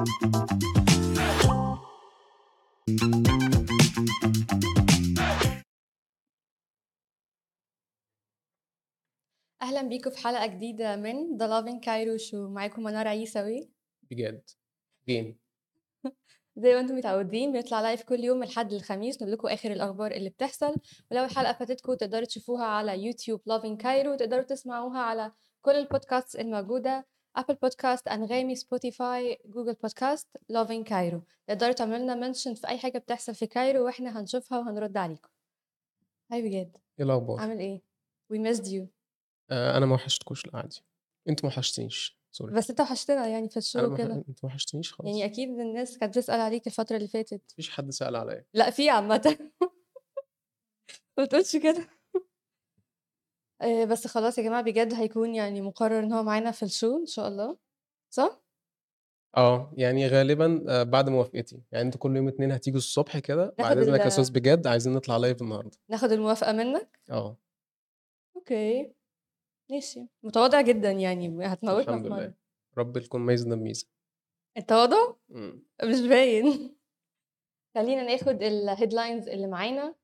أهلا بيكم في حلقة جديدة من The Lovin Cairo Show معاكم منار عيسوي. مجد. جين زي ما أنتم متعودين بنطلع live كل يوم من الحد للخميس نقول لكم آخر الأخبار اللي بتحصل. ولو الحلقة فاتتكم تقدروا تشوفوها على YouTube Lovin Cairo تقدروا تسمعوها على كل البودكاست الموجودة. Apple Podcast أنغامي Spotify Google Podcast Lovin Cairo تقدروا تعملوا لنا mention في أي حاجة بتحصل في Cairo وإحنا هنشوفها وهنرد عليكم. Hi مجد. إيه الاخبار عامل إيه؟ Missed you. آه أنا ما وحشتكوش لا عادي أنتوا ما وحشتنيش sorry بس انت وحشتنا يعني في الشغل كده. أنتوا ما وحشتنيش خلاص يعني أكيد الناس كانت بتسأل عليك الفترة اللي فاتت. مفيش حد سأل عليا. لا في عامة. ما تقولش كده. آه، بس خلاص يا جماعة مجد هيكون يعني مقرر إن هو معانا في ال show إن شاء الله صح؟ آه يعني غالبا آه بعد موافقتي. يعني أنتوا كل يوم اتنين هتيجوا الصبح كده بعد ناخد اذنك يا ال- مجد عايزين نطلع live النهارده. ناخد الموافقة منك؟ آه. okay. ماشي. متواضع جدا يعني هتموتنا الحمد في لله. رب الكون ميزنا بميزه التواضع؟ مم. مش باين. خلينا ناخد ال headlines اللي معانا.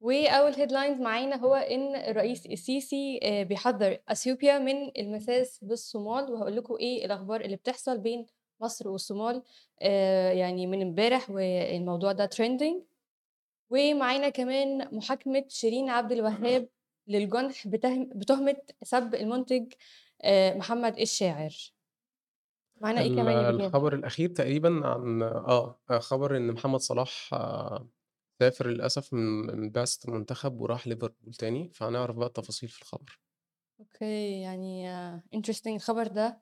وأول headlines معانا هو إن الرئيس السيسي آه، بيحذر إثيوبيا من المساس بالصومال. وهقول لكم إيه الأخبار اللي بتحصل بين مصر والصومال آه، يعني من امبارح والموضوع ده trending ومعانا كمان محاكمة شيرين عبد الوهاب للجنح بتهم بتهمة سب المنتج آه، محمد الشاعر. معانا إيه كمان الخبر الأخير تقريبا عن آه خبر إن محمد صلاح آه سافر للأسف من من بعثة المنتخب وراح ليفربول تاني فهنعرف بقى التفاصيل في الخبر. okay يعني interesting الخبر ده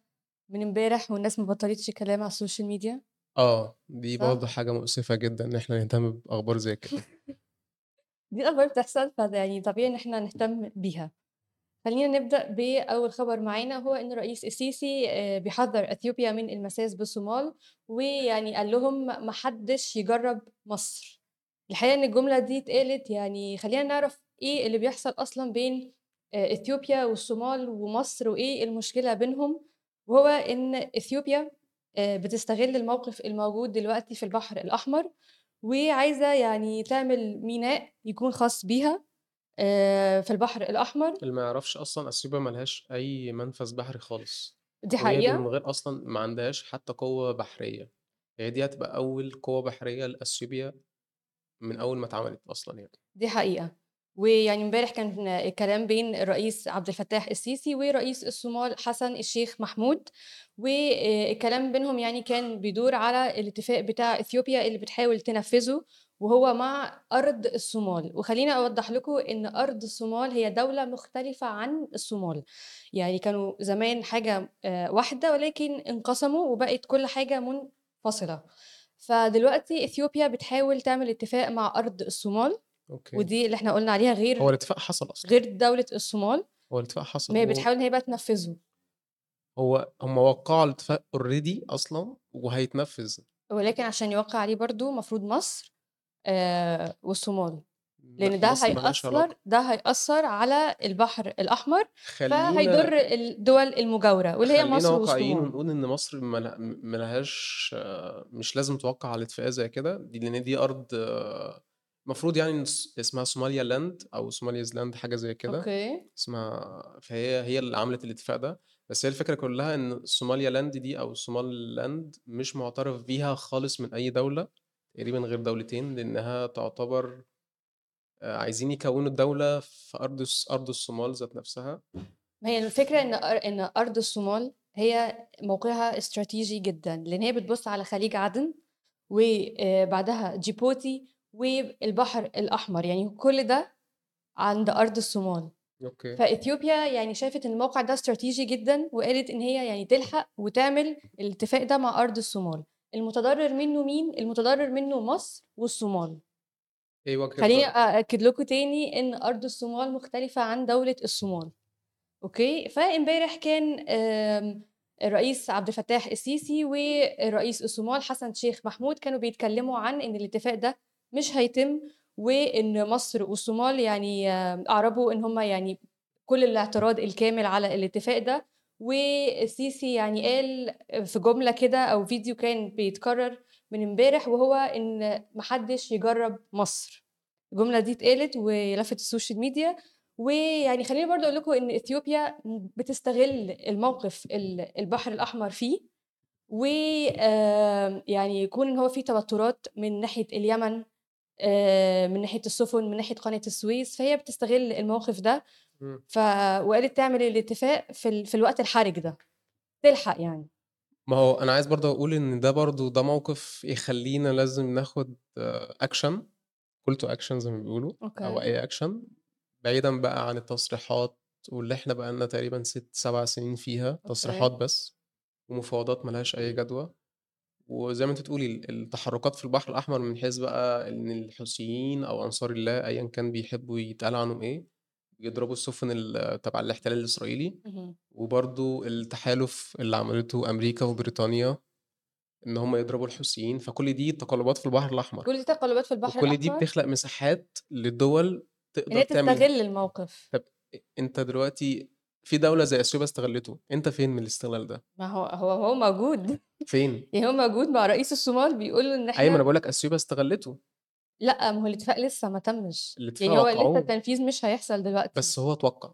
من امبارح والناس ما بطلتش كلام على ال social media. آه دي صح؟ برضه حاجة مؤسفة جدا إن إحنا نهتم بأخبار زي كده. دي الأخبار بتحصل فيعني طبيعي إن إحنا نهتم بيها. خلينا نبدأ بأول خبر معانا هو إن الرئيس السيسي آه، بيحذر أثيوبيا من المساس بالصومال ويعني قال لهم محدش يجرب مصر. الحقيقة إن الجملة دي اتقالت يعني خلينا نعرف إيه اللي بيحصل أصلا بين آه، إثيوبيا والصومال ومصر وإيه المشكلة بينهم وهو إن إثيوبيا آه، بتستغل الموقف الموجود دلوقتي في البحر الأحمر وعايزة يعني تعمل ميناء يكون خاص بيها آه، في البحر الأحمر. اللي ما يعرفش أصلا إثيوبيا ملهاش أي منفذ بحري خالص. دي وهي حقيقة. من غير أصلا ما عندهاش حتى قوة بحرية. هي دي هتبقى أول قوة بحرية لإثيوبيا من أول ما اتعملت أصلا يعني. دي حقيقة. ويعني امبارح كان الكلام بين الرئيس عبد الفتاح السيسي ورئيس الصومال حسن الشيخ محمود والكلام بينهم يعني كان بيدور على الاتفاق بتاع إثيوبيا اللي بتحاول تنفذه وهو مع أرض الصومال. وخلينا أوضح لكم إن أرض الصومال هي دولة مختلفة عن الصومال. يعني كانوا زمان حاجة آه، واحدة ولكن انقسموا وبقت كل حاجة منفصلة. فدلوقتي إثيوبيا بتحاول تعمل اتفاق مع أرض الصومال okay. ودي اللي إحنا قلنا عليها هو غير الاتفاق حصل أصلا. غير دولة الصومال. هو الاتفاق حصل ما هي هو- بتحاول إن هي بقى تنفذه. هو هم وقعوا الاتفاق already أصلا وهيتنفذ. ولكن عشان يوقع عليه برضو مفروض مصر آه والصومال. لأن ده. هيأثر ده هيأثر على البحر الأحمر خلينا فهيضر الدول المجاورة واللي هي مصر واقعيين ونقول إن مصر مله- ملهاش مش لازم توقع على اتفاقيه زي كده دي لأن دي أرض المفروض يعني اسمها Somalia Land أو Somalis Land حاجة زي كده. okay. اسمها فهي هي اللي عملت الاتفاق ده. بس هي الفكرة كلها إن Somalia Land دي أو Somaliland مش معترف بيها خالص من أي دولة تقريبا غير دولتين لأنها تعتبر عايزين يكونوا الدولة في أرض أرض الصومال ذات نفسها. ما هي الفكرة إن إن أرض الصومال هي موقعها استراتيجي جدا لأن هي بتبص على خليج عدن وبعدها جيبوتي والبحر الأحمر. يعني كل ده عند أرض الصومال. أوكي. فإثيوبيا يعني شافت إن الموقع ده استراتيجي جدا وقالت إن هي يعني تلحق وتعمل الاتفاق ده مع أرض الصومال. المتضرر منه مين؟ المتضرر منه مصر والصومال. إيه وجه خليني؟ أأكد لكم تاني إن أرض الصومال مختلفة عن دولة الصومال. أوكي؟ فإمبارح كان الرئيس عبد الفتاح السيسي ورئيس الصومال حسن شيخ محمود كانوا بيتكلموا عن إن الاتفاق ده مش هيتم وإن مصر والصومال يعني أعربوا إن هم يعني كل الاعتراض الكامل على الاتفاق ده. والسيسي يعني قال في جملة كده أو فيديو كان بيتكرر من امبارح وهو إن ما حدش يجرب مصر. الجملة دي اتقالت ولفت ال social media، ويعني خلّيني برضه أقول لكم إن إثيوبيا بتستغل الموقف ال البحر الأحمر فيه، و يعني يكون إن هو في توترات من ناحية اليمن، من ناحية السفن، من ناحية قناة السويس، فهي بتستغل الموقف ده،. ف وقالت تعمل الاتفاق في ال في الوقت الحرج ده، تلحق يعني. ما هو أنا عايز برضه أقول إن ده برضه ده موقف يخلّينا لازم ناخد action call to action زي ما بيقولوا أو okay. أي action بعيدًا بقى عن التصريحات واللي إحنا بقى لنا تقريبًا 6، 7 سنين فيها تصريحات okay. بس، ومفاوضات ما لهاش أي جدوى، وزي ما أنتِ بتقولي ال التحركات في البحر الأحمر من حيث بقى إن الحوثيين أو أنصار الله أيًا كان بيحبوا يتقال عنهم إيه، يضربوا السفن ال تبع الاحتلال الإسرائيلي، اهم. وبرضه التحالف اللي عملته أمريكا وبريطانيا إن هم يضربوا الحوثيين، فكل دي تقلبات في البحر الأحمر. كل دي تقلبات في البحر وكل دي الأحمر. بتخلق مساحات للدول إن تقدر هي تعمل تستغل الموقف. طب أ أنت دلوقتي في دولة زي أثيوبيا استغلته، أنت فين من الاستغلال ده؟ ما هو هو هو موجود فين؟ يعني هو موجود مع رئيس الصومال بيقولوا إن أيوه ما أنا إحنا باقول لك أثيوبيا استغلته. لأ، ما هو الإتفاق لسه ما تمِّش، يعني هو لسه. التنفيذ مش هيحصل دلوقتي. بس هو اتوقّع،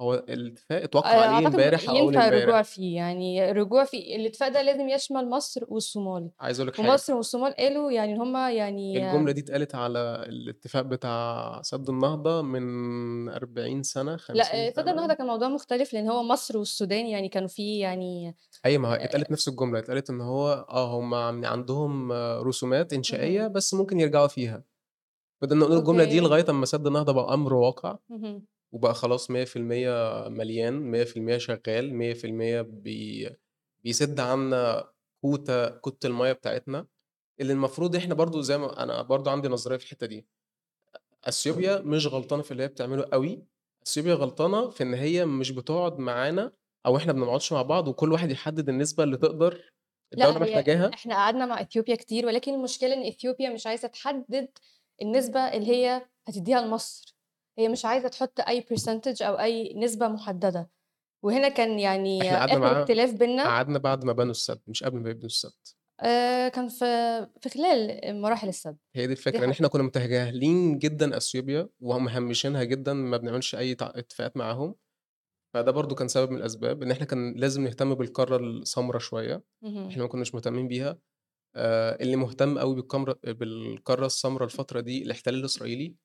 هو الاتفاق اتوقّع آآ عليه امبارح أول ينفع الرجوع امبارح. فيه، يعني الرجوع فيه الاتفاق ده لازم يشمل مصر والصومال، عايز أقول لك ومصر والصومال قالوا يعني إن هم يعني الجملة دي اتقالت على الاتفاق بتاع سد النهضة من 40 سنة، 50 لأ، سد النهضة سنة. كان موضوع مختلف لإن هو مصر والسودان يعني كانوا في يعني أيوه ما هي آآ اتقالت نفس الجملة، اتقالت إن هو آه هم عندهم رسومات إنشائية اهم. بس ممكن يرجعوا فيها. فضلنا نقول الجملة دي أوكي. لغاية أمّا سد النهضة بقى أمر واقع،. وبقى خلاص 100% مليان، 100% شغال، 100% بي بيسد عنا كوتة كوتة المَيّة بتاعتنا، اللي المفروض إحنا برضه زي ما أنا برضه عندي نظرية في الحتة دي. أثيوبيا مش غلطانة في اللي هي بتعمله أوي، أثيوبيا غلطانة في إن هي مش بتقعد معانا أو إحنا ما بنقعدش مع بعض وكل واحد يحدد النسبة اللي تقدر هي محتاجاها. إحنا قعدنا مع إثيوبيا كتير، ولكن المشكلة إن إثيوبيا مش عايزة تحدد النسبة اللي هي هتدّيها لمصر، هي مش عايزة تحط أي percentage أو أي نسبة محددة، وهنا كان يعني معاها اختلاف بيننا قعدنا بعد ما بنوا السد مش قبل ما يبنوا السد. آآ كان في في خلال مراحل السد. هي دي إن حقيقة. إحنا كنا متجاهلين جدًا أثيوبيا ومهمشينها جدًا، ما بنعملش أي تع اتفاقات معاهم، فده برضه كان سبب من الأسباب إن إحنا كان لازم نهتم بالقارة السمرا شوية، اهم. إحنا ما كناش مهتمين بيها. آآ اللي مهتم أوي بالقمرة بالقارة السمرا الفترة دي الاحتلال الإسرائيلي،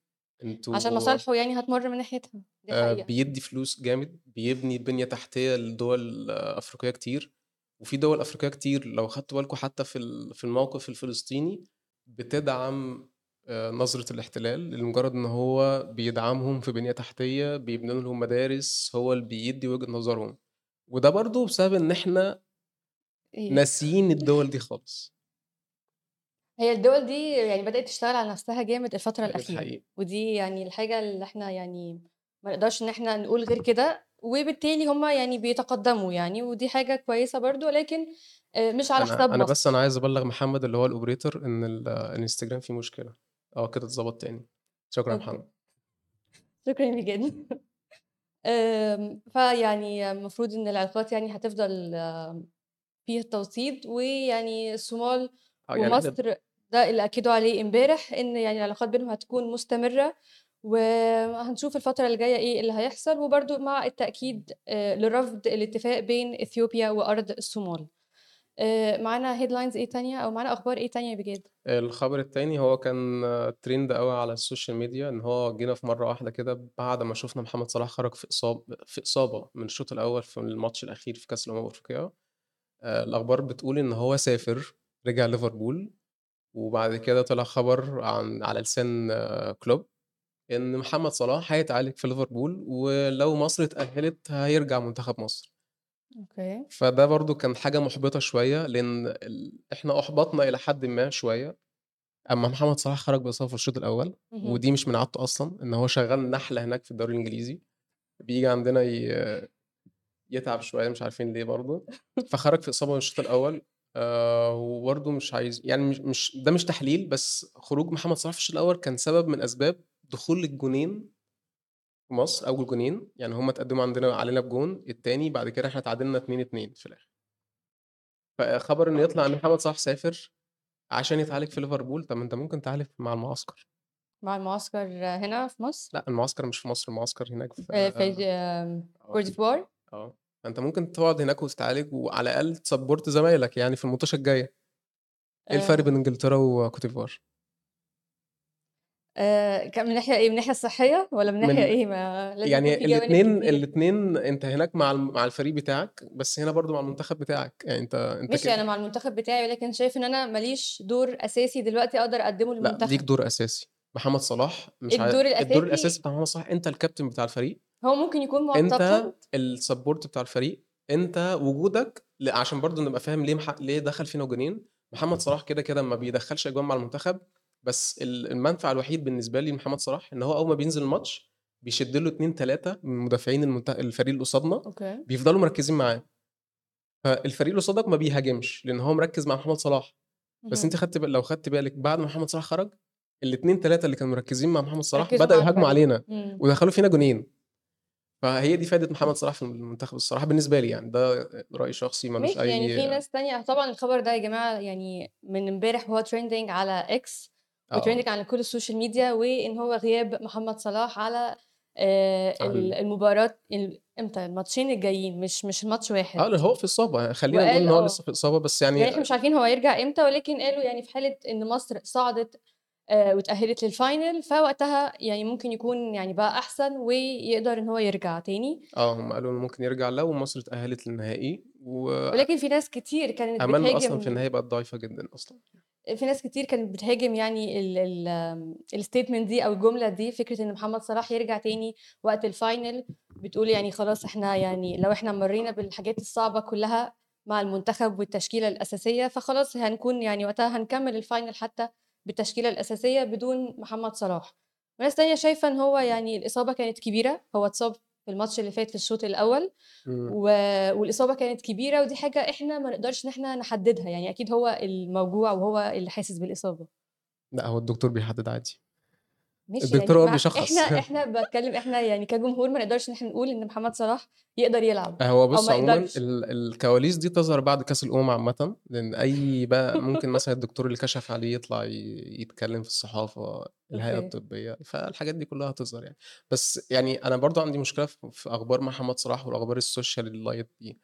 عشان مصالحه يعني هتمُر من ناحيتها، دي حقيقة. بيدّي فلوس جامد، بيبني بنية تحتية لدول أفريقية كتير، وفي دول أفريقية كتير لو خدتوا بالكم حتى في في الموقف الفلسطيني بتدعم آآ نظرة الاحتلال لمجرد إن هو بيدعمهم في بنية تحتية، بيبنوا لهم مدارس، هو اللي بيدّي وجهة نظرهم، وده برضه بسبب إن إحنا إيه؟ ناسيين الدول دي خالص. هي الدول دي يعني بدأت تشتغل على نفسها جامد الفترة الأخيرة، حقيقي. ودي يعني الحاجة اللي إحنا يعني ما نقدرش إن إحنا نقول غير كده، وبالتالي هم يعني بيتقدموا يعني، ودي حاجة كويسة برضه، ولكن آآ مش على حساب أنا أنا بس. أنا عايز أبلّغ محمد اللي هو الoperator إن ال الإنستجرام فيه مشكلة، آه كده اتضبط تاني. شكرًا يا أوكي. محمد. شكرًا ليك جدًا. فيعني المفروض إن العلاقات يعني هتفضل فيها التوطيد، ويعني الصومال آه يعني ومصر ده اللي أكدوا عليه امبارح، إن يعني العلاقات بينهم هتكون مستمرة، وهنشوف الفترة اللي جاية إيه اللي هيحصل، وبرضه مع التأكيد آآ لرفض الاتفاق بين إثيوبيا وأرض الصومال. آآ معانا headlines إيه تانية أو معانا أخبار إيه تانية بجد؟ الخبر التاني هو كان trend أوي على السوشيال ميديا، إن هو جينا في مرة واحدة كده بعد ما شُفنا محمد صلاح خرج في إصاب في إصابة من الشوط الأول في الماتش الأخير في كأس الأمم الأفريقية، آآ الأخبار بتقول إن هو سافر رجع ليفربول، وبعد كده طلع خبر عن على لسان كلوب إن محمد صلاح هيتعالج في ليفربول، ولو مصر اتأهلت هيرجع منتخب مصر. أوكي. فده برضه كان حاجة مُحبطة شوية، لإن ال إحنا أُحبطنا إلى حدٍ ما شوية، أمّا محمد صلاح خرج بإصابة في الشوط الأول، اهم. ودي مش من عادته أصلًا، إن هو شغال نحلة هناك في الدوري الإنجليزي، بييجي عندنا ي يتعب شوية مش عارفين ليه برضه، فخرج في إصابة من الشوط الأول، آآ وبرضه مش عايز يعني مش مش ده مش تحليل، بس خروج محمد صلاح في الشوط الأول كان سبب من أسباب دخول الجونين في مصر أول جونين، يعني هم اتقدموا عندنا علينا بجون، التاني بعد كده إحنا اتعادلنا 2-2 في الآخر. فخبر إن يطلع إن محمد صلاح سافر عشان يتعالج في ليفربول، طب ما أنت ممكن تعالج مع المعسكر. مع المعسكر هنا في مصر؟ لأ المعسكر مش في مصر، المعسكر هناك في آه كوت ديفوار؟ آه، فأنت ممكن تقعد هناك وتتعالج وعلى الأقل ت support زمايلك يعني في الماتشات الجاية. إيه الفرق آآ بين إنجلترا وكوت ديفوار؟ آآ ك من ناحية إيه، من الناحية الصحية والّا من ناحية من إيه؟ ما لازم يعني كتير. الاتنين أنت هناك مع مع الفريق بتاعك، بس هنا برضه مع المنتخب بتاعك، يعني أنت أنت ماشي أنا كده مع المنتخب بتاعي، ولكن شايف إن أنا ما ليش دور أساسي دلوقتي أقدر أقدّمه لأ، ليك للمنتخب. دور أساسي. محمد صلاح مش الدور الدور الأساسي الأساسي بتاع محمد صلاح أنت الكابتن بتاع الفريق. هو ممكن يكون معتقد السبورت بتاع الفريق، أنت وجودك عشان برضه نبقى فاهم ليه مح ليه دخل فينا جونين، محمد صلاح كده، كده ما بيدخّلش أجوان مع المنتخب، بس ال المنفعة الوحيد بالنسبة لي لمحمد صلاح إن هو أول ما بينزل الماتش بيشد له 2، 3 من مدافعين المنت الفريق اللي قصادنا، أوكي. بيفضلوا مركّزين معاه. فالفريق اللي قصادك ما بيهاجمش، لإن هو مركّز مع محمد صلاح. بس اهم. خدتِ لو خدتِ بالِك بعد ما محمد صلاح خرج، ال2، 3 اللي كانوا مركّزين مع محمد صلاح مع يهاجموا. علينا، إمم. ودخلوا فينا جونين. فهي دي فايدة محمد صلاح في المنتخب الصراحة بالنسبة لي يعني، ده رأي شخصي ما لوش ماشي، يعني في ناس تانية طبعًا الخبر ده يا جماعة يعني من امبارح وهو trending على X آه. وtrending على كل السوشيال ميديا، وإن هو غياب محمد صلاح على آآ ال عن المباراة ال إمتى؟ الماتشين الجايين مش مش ماتش آه، واحد. لأ هو في إصابة، خلّينا نقول إن هو آه. لسه في إصابة، بس يعني يعني إحنا مش عارفين هو هيرجع إمتى، ولكن قالوا يعني في حالة إن مصر صعدت آآ واتأهلت للfinal فوقتها يعني ممكن يكون يعني بقى أحسن ويقدر إن هو يرجع تاني. آه، هم قالوا إنه ممكن يرجع لو مصر اتأهلت للنهائي، و ولكن في ناس كتير كانت آمالنا أصلًا في بتهاجم النهائي بقت ضعيفة جدًا أصلًا. في ناس كتير كانت بتهاجم يعني ال ال آمم الstatement دي أو الجملة دي، فكرة إن محمد صلاح يرجع تاني وقت الfinal بتقول يعني خلاص إحنا يعني لو إحنا مرّينا بالحاجات الصعبة كلّها مع المنتخب والتشكيلة الأساسية، فخلاص هنكون يعني وقتها هنكمّل الfinal حتى بالتشكيلة الأساسية بدون محمد صلاح. وناس تانية شايفة إن هو يعني الإصابة كانت كبيرة، هو اتصاب في الماتش اللي فات في الشوط الأول، إمم. و والإصابة كانت كبيرة ودي حاجة إحنا ما نقدرش إن إحنا نحددها، يعني أكيد هو الموجوع وهو اللي حاسس بالإصابة. لأ، هو الدكتور بيحدد عادي. ماشي الدكتور يعني هو بيشخّص. إحنا إحنا باتكلم إحنا يعني كجمهور ما نقدرش إن إحنا نقول إن محمد صلاح يقدر يلعب هو بُص ما عمومًا الكواليس دي تظهر بعد كأس الأمم عامةً، لإن أي بقى ممكن مثلًا الدكتور اللي كشف عليه يطلع يتكلم في الصحافة، الهيئة أوكي. الطبية، فالحاجات دي كلها هتظهر يعني. بس يعني أنا برضه عندي مشكلة في أخبار محمد صلاح والأخبار السوشيال ال light دي.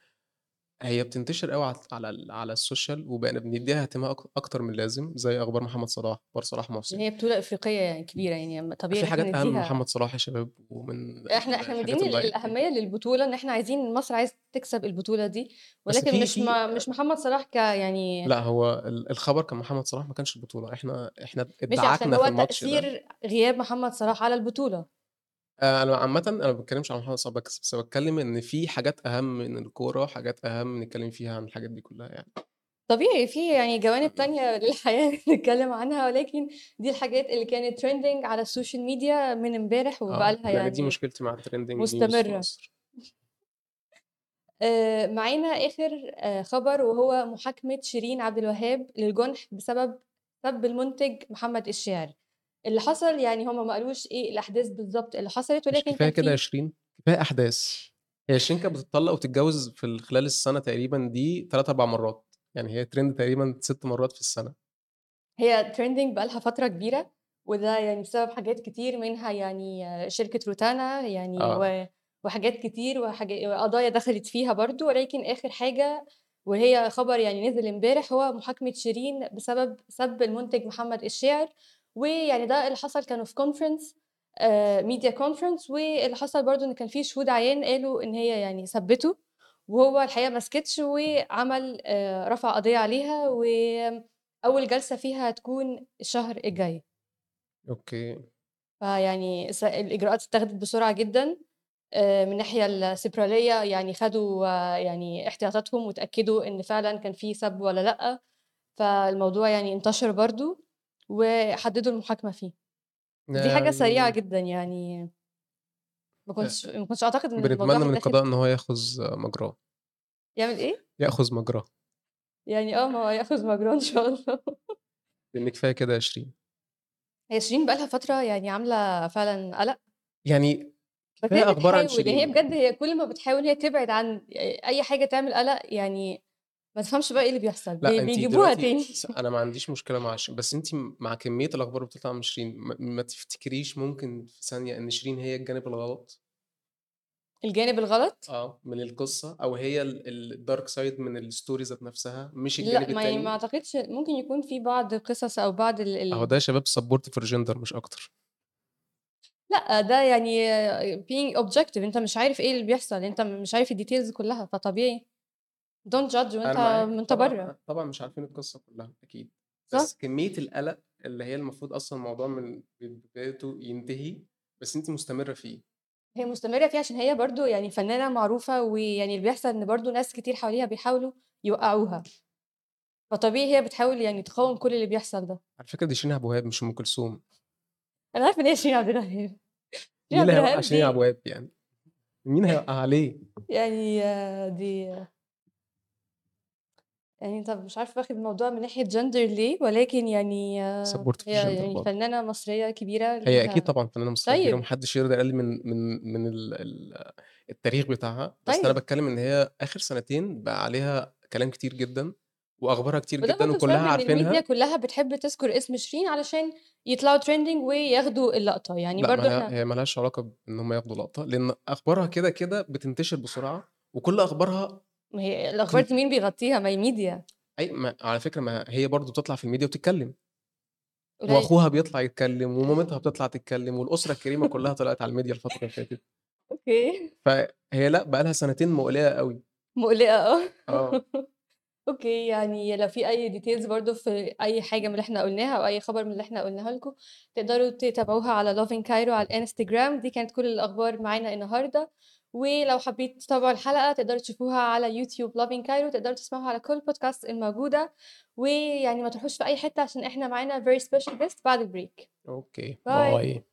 هي بتنتشر أوي على على ال على السوشيال وبقينا بندّيها اهتمام أك أكتر من اللازم، زي أخبار محمد صلاح، أخبار صلاح محسن. هي بطولة إفريقية يعني كبيرة يعني م طبيعي في إن إحنا حاجات أهم من ندّيها محمد صلاح يا شباب، ومن إحنا إحنا الحاجات مدّيين ال. الأهمية للبطولة إن إحنا عايزين مصر عايزة تكسب البطولة دي، بس ولكن في مش في م مش محمد صلاح ك يعني لأ، هو ال الخبر كان محمد صلاح ما كانش البطولة، إحنا إحنا ماشي عشان ادعكنا في الماتش ده. تأثير غياب محمد صلاح على البطولة. آآ أنا عامةً أنا ما باتكلمش على محمد صلاح بس، بس باتكلم إن في حاجات أهم من الكورة، حاجات أهم نتكلم فيها عن الحاجات دي كلها يعني. طبيعي في يعني جوانب إمم. تانية للحياة نتكلم عنها، ولكن دي الحاجات اللي كانت trending على السوشيال ميديا من امبارح وبقى آه، لها يعني دي يعني مشكلتي مع الtrending news في مستمرة. مصر. آآ معانا آخر آآ خبر وهو محاكمة شيرين عبد الوهاب للجُنح بسبب سَب المنتج محمد الشاعر. اللي حصل يعني هم ما قالوش إيه الأحداث بالضبط اللي حصلت، ولكن كفاية كان كده يا في شيرين؟ كفاية أحداث. هي شيرين كانت بتتطلق وتتجوز في ال خلال السنة تقريبًا دي 3، 4 مرات، يعني هي trend تقريبًا 6 مرات في السنة. هي trending بقى لها فترة كبيرة، وده يعني بسبب حاجات كتير منها يعني شركة روتانا يعني آه. و وحاجات كتير وحاجا وقضايا دخلت فيها برضه، ولكن آخر حاجة وهي خبر يعني نزل امبارح هو محاكمة شيرين بسبب سَب المنتج محمد الشاعر، ويعني ده اللي حصل كانوا في آآ media conference واللي حصل برضه إن كان في شهود عيان قالوا إن هي يعني سَبِّته، وهو الحقيقة ما سكتش وعمل آآ رفع قضية عليها وأول جلسة فيها هتكون الشهر الجاي. أوكي. فيعني س الإجراءات اتاخدت بسرعة جدًا، آآ من الناحية السيبرالية يعني خدوا يعني احتياطاتهم واتأكدوا إن فعلًا كان في سَب والّا لأ، فالموضوع يعني انتشر برضه وحددوا المحاكمة فيه. دي حاجة سريعة يعني جدًا يعني ما أ كنتش ما كنتش إن الموضوع بنتمنى من القضاء إن هو ياخذ مجراه. يعمل إيه؟ يأخذ مجراه. يعني آه، ما هو هياخد مجراه إن شاء الله. لإن كفاية كده يا شيرين. هي شيرين بقى لها فترة يعني عاملة فعلًا قلق. يعني كفاية أخبار عن بتحاول، يعني هي شيرين. بجد هي كل ما بتحاول هي تبعد عن آآ أي حاجة تعمل قلق، يعني ما تفهمش بقى إيه اللي بيحصل، أنتِ بيجيبوها تاني. س أنا ما عنديش مشكلة مع ش بس أنتِ مع كمية الأخبار اللي بتطلع من شيرين ما تفتكريش ممكن في ثانية إن شيرين هي الجانب الغلط؟ الجانب الغلط؟ آه، من القصة أو هي ال الdark side من الstory ذات نفسها مش الجانب ما يعني ما التاني؟ أعتقدش ممكن يكون في بعض القصص أو بعض ال ال ده شباب support for gender مش أكتر. لأ، ده يعني being objective أنت مش عارف إيه اللي بيحصل، أنت مش عارف الdetails كلّها، فطبيعي أنا معاك وأنت طبعًا برّه. طبعًا مش عارفين القصة كلّها أكيد، صح. بس كمية القلق اللي هي المفروض أصلًا الموضوع من بدايته ينتهي، بس أنتِ مستمرة فيه. هي مستمرة فيه عشان هي برضه يعني فنانة معروفة، ويعني اللي بيحصل إن برضه ناس كتير حواليها بيحاولوا يوقّعوها. فطبيعي هي بتحاول يعني تقاوم كل اللي بيحصل ده. على فكرة دي شيرين عبد الوهاب مش أم كلثوم. أنا عارفة إن هي شيرين عبد الوهاب. شيرين مين هيوقّع شيرين عبد الوهاب يعني؟ مين هيوقّع عليه؟ يعني دي يعني طَب مش عارفة واخد الموضوع من ناحية gender ليه، ولكن يعني support for هي gender يعني برضه. فنانة مصرية كبيرة هي ليها طبعًا كبيرة وما طيب. حدش يقدر يقلل من من من ال ال التاريخ بتاعها، بس طيب. باتكلم إن هي آخر سنتين بقى عليها كلام كتير جدًا، وأخبارها كتير جدًا وكلّها إن الميديا عارفينها. كلّها بتحب تذكر اسم شيرين علشان يطلعوا trending وياخدوا اللقطة، يعني برضه هي إحنا هي ما لهاش علاقة بإن هم ياخدوا لقطة، لإن أخبارها كده، كده بتنتشر بسرعة، وكل أخبارها ما هي الأخبار تن دي مين بيغطيها؟ ما هي ميديا. أي ما على فكرة ما هي برضه بتطلع في الميديا وبتتكلم. قليل. وأخوها بيطلع يتكلم، ومامتها بتطلع تتكلم، والأسرة الكريمة كلّها طلعت على الميديا الفترة اللي فاتت. أوكي. فهي لأ بقى لها سنتين مُقلقة أوي. مُقلقة آه. آه. أوكي، يعني لو في أي details برضه في أي حاجة من اللي إحنا قُلناها أو أي خبر من اللي إحنا قُلناه لكم، تقدروا تتابعوها على Lovin Cairo على الإنستجرام، دي كانت كل الأخبار معانا النهارده، ولو حابين تتابعوا الحلقة تقدروا تشوفوها على يوتيوب Lovin Cairo تقدروا تسمعوها على كل البودكاست الموجودة، ويعني ما تروحوش في أي حتة عشان إحنا معانا very special guest بعد ال break. أوكي، bye. bye.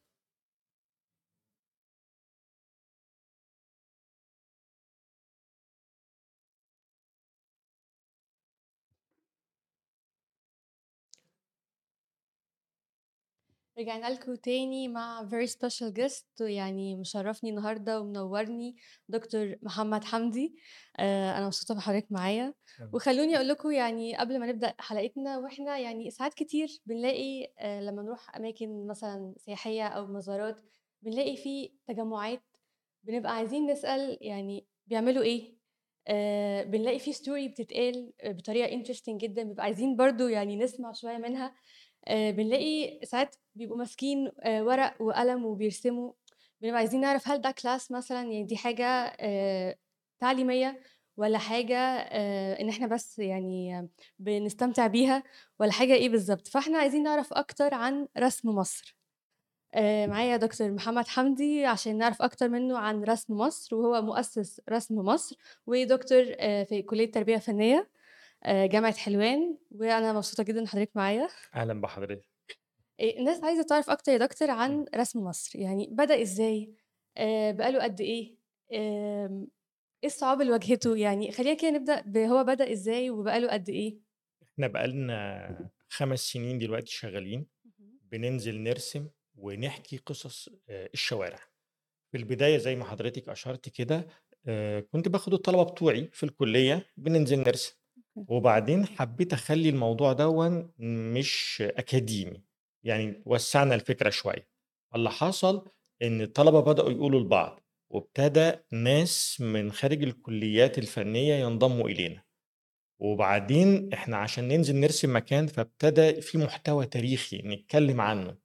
رجعنا لكم تاني مع very special guest ويعني مشرّفني النهارده ومنوّرني دكتور محمد حمدي، آآ أنا مبسوطة بحضرتك معايا،. وخلّوني أقول لكم يعني قبل ما نبدأ حلقتنا وإحنا يعني ساعات كتير بنلاقي آآ لمّا نروح أماكن مثلًا سياحية أو مزارات، بنلاقي في تجمُّعات بنبقى عايزين نسأل يعني بيعملوا إيه، آآ بنلاقي في story بتتقال بطريقة interesting جدًا، بنبقى عايزين برضه يعني نسمع شوية منها، آآ بنلاقي ساعات بيبقوا ماسكين آآ ورق وقلم وبيرسموا، بنبقى عايزين نعرف هل ده class مثلًا يعني دي حاجة آآ تعليمية والّا حاجة إن إحنا بس يعني بنستمتع بيها والّا حاجة إيه بالضبط؟ فإحنا عايزين نعرف أكتر عن رسم مصر. معايا دكتور محمد حمدي عشان نعرف أكتر منّه عن رسم مصر، وهو مؤسس رسم مصر، ودكتور في كلية تربية فنية آآ جامعة حلوان، وأنا مبسوطة جدًا إن حضرتك معايا. أهلًا بحضرتك. آآ الناس عايزة تعرف أكتر يا دكتور. عن رسم مصر، يعني بدأ إزاي؟ آآ بقى له قد إيه؟ آمم إيه الصعاب اللي واجهته؟ يعني خلّينا كده نبدأ بهو بدأ إزاي وبقى له قد إيه؟ إحنا بقى لنا 5 سنين دلوقتي شغالين،. بننزل نرسم ونحكي قصص الشوارع. في البداية زي ما حضرتك أشرتِ كده، كنت باخد الطلبة بتوعي في الكلية بننزل نرسم،. وبعدين حبيت أخلّي الموضوع دوًّا مش أكاديمي، يعني وسّعنا الفكرة شوية. اللي حصل إن الطلبة بدأوا يقولوا لبعض، وابتدى ناس من خارج الكليات الفنية ينضموا إلينا. وبعدين إحنا عشان ننزل نرسم مكان، فابتدى في محتوى تاريخي نتكلم عنه.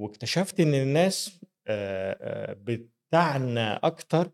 واكتشفت إن الناس آآ بتعنى أكتر بال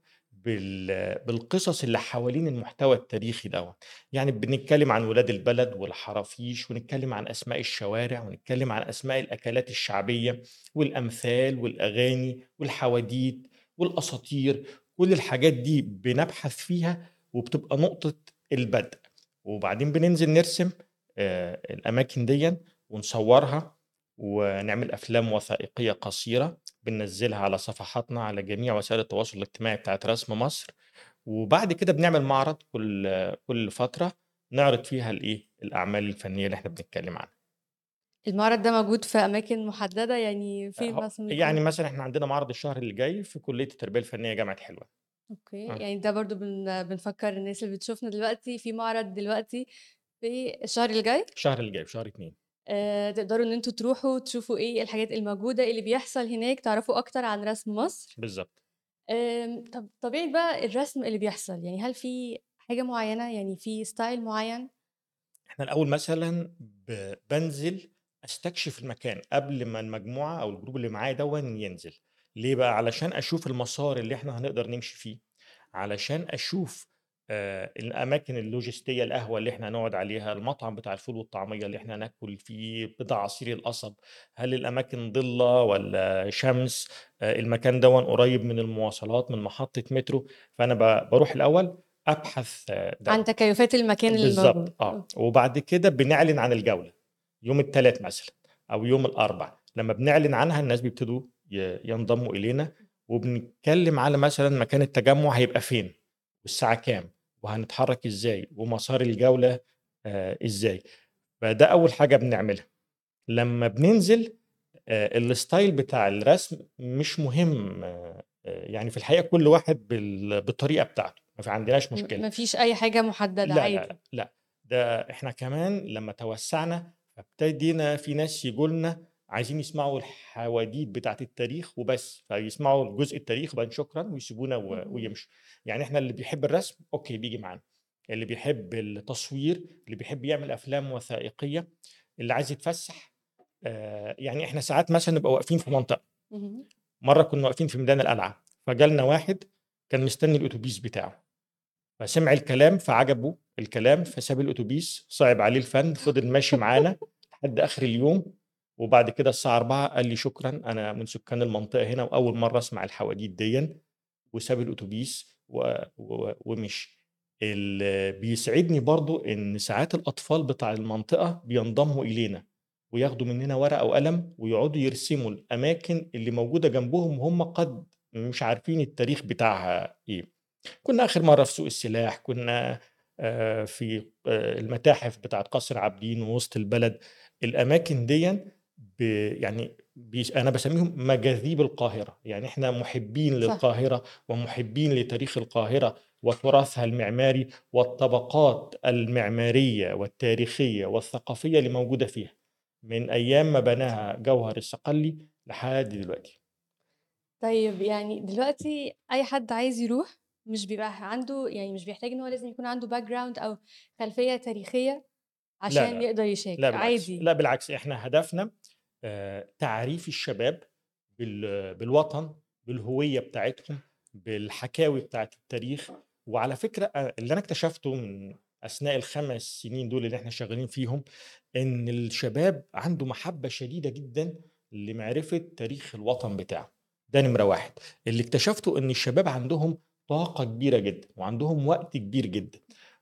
بالقصص اللي حوالين المحتوى التاريخي دوّة. يعني بنتكلم عن ولاد البلد والحرافيش، ونتكلم عن أسماء الشوارع، ونتكلم عن أسماء الأكلات الشعبية، والأمثال والأغاني والحواديت والأساطير، كل الحاجات دي بنبحث فيها وبتبقى نقطة البدء. وبعدين بننزل نرسم آآ الأماكن ديًّا ونصورها، ونعمل أفلام وثائقية قصيرة بننزّلها على صفحاتنا على جميع وسائل التواصل الاجتماعي بتاعة رسم مصر، وبعد كده بنعمل معرض كل كل فترة نعرض فيها الإيه، الأعمال الفنية اللي إحنا بنتكلم عنها. المعرض ده موجود في أماكن محددة، يعني فين أهو مثلًا يعني؟ مثلًا إحنا عندنا معرض الشهر اللي جاي في كلية التربية الفنية جامعة حلوان. أوكي، آه. يعني ده برضه بن بنفكّر الناس اللي بتشوفنا دلوقتي في معرض دلوقتي في الشهر اللي جاي؟ الشهر اللي جاي في شهر 2. آآ تقدروا إن أنتم تروحوا تشوفوا إيه الحاجات الموجودة، إيه اللي بيحصل هناك، تعرفوا أكتر عن رسم مصر. بالضبط. آمم طب طبيعة بقى الرسم اللي بيحصل، يعني هل في حاجة معيّنة، يعني في style معيّن؟ إحنا الأول مثلًا ب بانزل أستكشف المكان قبل ما المجموعة أو الجروب اللي معايا دوًّا ينزل، ليه بقى؟ علشان أشوف المسار اللي إحنا هنقدر نمشي فيه، علشان أشوف آآ الأماكن اللوجستية، القهوة اللي إحنا هنقعد عليها، المطعم بتاع الفول والطعمية اللي إحنا هناكل فيه، بتاع عصير القصب، هل الأماكن ضِلّة والّا شمس، آآ المكان دوًّا قريب من المواصلات، من محطة مترو، فأنا ب باروح الأول أبحث دوًّا. عن تكييفات المكان اللي آه، أوكي. وبعد كده بنعلن عن الجولة، يوم التلات مثلًا أو يوم الأربع، لمّا بنعلن عنها الناس بيبتدوا ينضموا إلينا، وبنتكلم على مثلًا مكان التجمُّع هيبقى فين، والساعة كام، وهنتحرك إزاي، ومسار الجولة آآ إزاي، فده أول حاجة بنعملها. لمّا بننزل آآ الstyle بتاع الرسم مش مهم، آآ يعني في الحقيقة كل واحد بال بالطريقة بتاعته، ما في عندناش م مشكلة. ما فيش أي حاجة محددة، لا، لا، عادي. لأ، لأ، ده إحنا كمان لمّا توسّعنا فابتدينا في ناس ييجوا لنا عايزين يسمعوا الحواديت بتاعة التاريخ وبس، فيسمعوا جزء التاريخ وبعدين شكرًا ويسيبونا. ويمشوا. يعني إحنا اللي بيحب الرسم أوكي بييجي معانا، اللي بيحب التصوير، اللي بيحب يعمل أفلام وثائقية، اللي عايز يتفسّح آآ يعني إحنا ساعات مثلًا نبقى واقفين في منطقة، اممم. مرّة كنا واقفين في ميدان القلعة، فجالنا واحد كان مستني الأوتوبيس بتاعه، فسمع الكلام فعجبه الكلام، فساب الأوتوبيس، صِعب عليه الفَن، فضل ماشي معانا لحد آخر اليوم، وبعد كده الساعة 16:00 قال لي: "شكرًا، أنا من سكان المنطقة هنا وأول مرّة أسمع الحواديت ديًّا." وساب و ومشي. اللي بيسعدني برضه إن ساعات الأطفال بتاع المنطقة بينضموا إلينا، وياخدوا مننا ورقة وقلم ويقعدوا يرسموا الأماكن اللي موجودة جنبهم وهُم قد مش عارفين التاريخ بتاعها إيه. كنا آخر مرّة في سوق السلاح، كنا في المتاحف بتاعة قصر عابدين ووسط البلد، الأماكن ديًّا يعني بيس أنا باسميهم مجاذيب القاهرة، يعني إحنا مُحبّين صح. للقاهرة ومُحبّين لتاريخ القاهرة وتراثها المعماري والطبقات المعمارية والتاريخية والثقافية اللي موجودة فيها، من أيام ما بناها جوهر الصقلي لحد دلوقتي. طيب يعني دلوقتي أي حد عايز يروح مش بيبقى عنده يعني مش بيحتاج إن هو لازم يكون عنده background أو خلفية تاريخية لا، عشان لا، يقدر يشارك، لا بالعكس، عادي. لا بالعكس، إحنا هدفنا تعريف الشباب بال بالوطن، بالهوية بتاعتهم، بالحكاوي بتاعة التاريخ، وعلى فكرة أ اللي أنا اكتشفته من أثناء ال5 سنين دول اللي إحنا شغالين فيهم، إن الشباب عنده محبة شديدة جدًا لمعرفة تاريخ الوطن بتاعه، ده نمرة 1. اللي اكتشفته إن الشباب عندهم طاقة كبيرة جدًا وعندهم وقت كبير جدًا،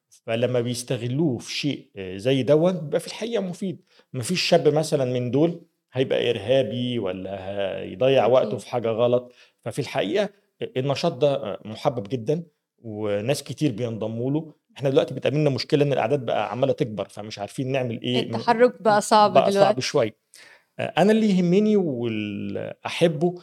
فلمّا بيستغلوه في شيء زي دوًّا بيبقى في الحقيقة مفيد، ما فيش شاب مثلًا من دول هيبقى إرهابي والّا هيضيّع وقته. في حاجة غلط، ففي الحقيقة أ النشاط ده مُحبّب جدًا وناس كتير بينضموا له، إحنا دلوقتي بتقابلنا مشكلة إن الأعداد بقى عمّالة تكبر، فمش عارفين نعمل م التحرُّك بقى صعب بقى صعب دلوقتي. شوية. أ أنا اللي يهمني وال أحبه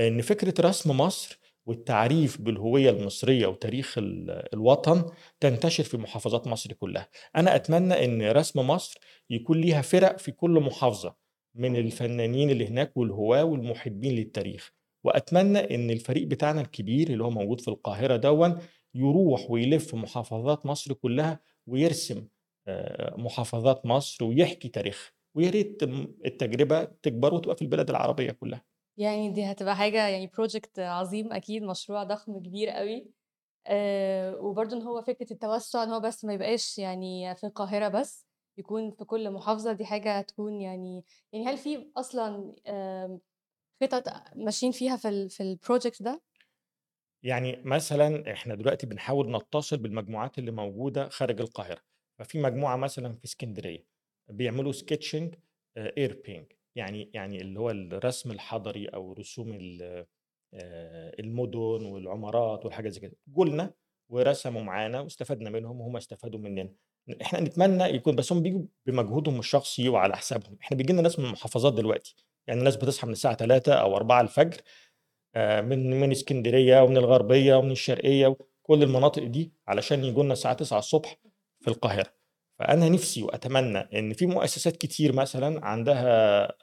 إن فكرة رسم مصر والتعريف بالهوية المصرية وتاريخ ال الوطن تنتشر في محافظات مصر كلّها. أنا أتمنى إن رسم مصر يكون ليها فِرَق في كل محافظة من الفنانين اللي هناك والهواة والمُحبّين للتاريخ، وأتمنى إن الفريق بتاعنا الكبير اللي هو موجود في القاهرة دوًّا يروح ويلِف محافظات مصر كلّها ويرسم آآ محافظات مصر ويحكي تاريخها، ويا ريت م التجربة تكبر وتبقى في البلاد العربية كلّها. يعني دي هتبقى حاجة يعني project عظيم أكيد، مشروع ضخم كبير أوي. آآ وبرضه إن هو فكرة التوسُّع إن هو بس ما يبقاش يعني في القاهرة بس، يكون في كل محافظة، دي حاجة هتكون يعني يعني هل في أصلًا آمم خطط ماشيين فيها في في الproject ده؟ يعني مثلًا إحنا دلوقتي بنحاول نتصل بالمجموعات اللي موجودة خارج القاهرة، ففي مجموعة مثلًا في إسكندرية بيعملوا آآ air paint يعني يعني اللي هو الرسم الحضري أو رسوم آآ المدن والعمارات والحاجات زي كده، جُه لنا ورسموا معانا واستفدنا منهم وهُم استفادوا مننا. إحنا نتمنى يكون بس هم بييجوا بمجهودهم الشخصي وعلى حسابهم، إحنا بييجي لنا ناس من المحافظات دلوقتي، يعني ناس بتصحى من الساعة 03:00 أو 04:00 آآ من من إسكندرية ومن الغربية ومن الشرقية وكل المناطق دي علشان ييجوا لنا الساعة 09:00 في القاهرة، فأنا نفسي وأتمنى إن في مؤسسات كتير مثلًا عندها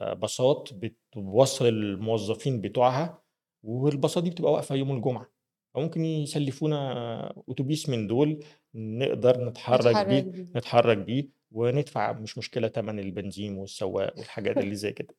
آآ باصات بتوصّل الموظفين بتوعها، والباصات دي بتبقى واقفة يوم الجمعة، فممكن يسلفونا أوتوبيس من دول نقدر نتحرك نتحرك بيه بيه. نتحرك بيه وندفع مش مشكلة تمن البنزين والسواق والحاجات اللي زي كده.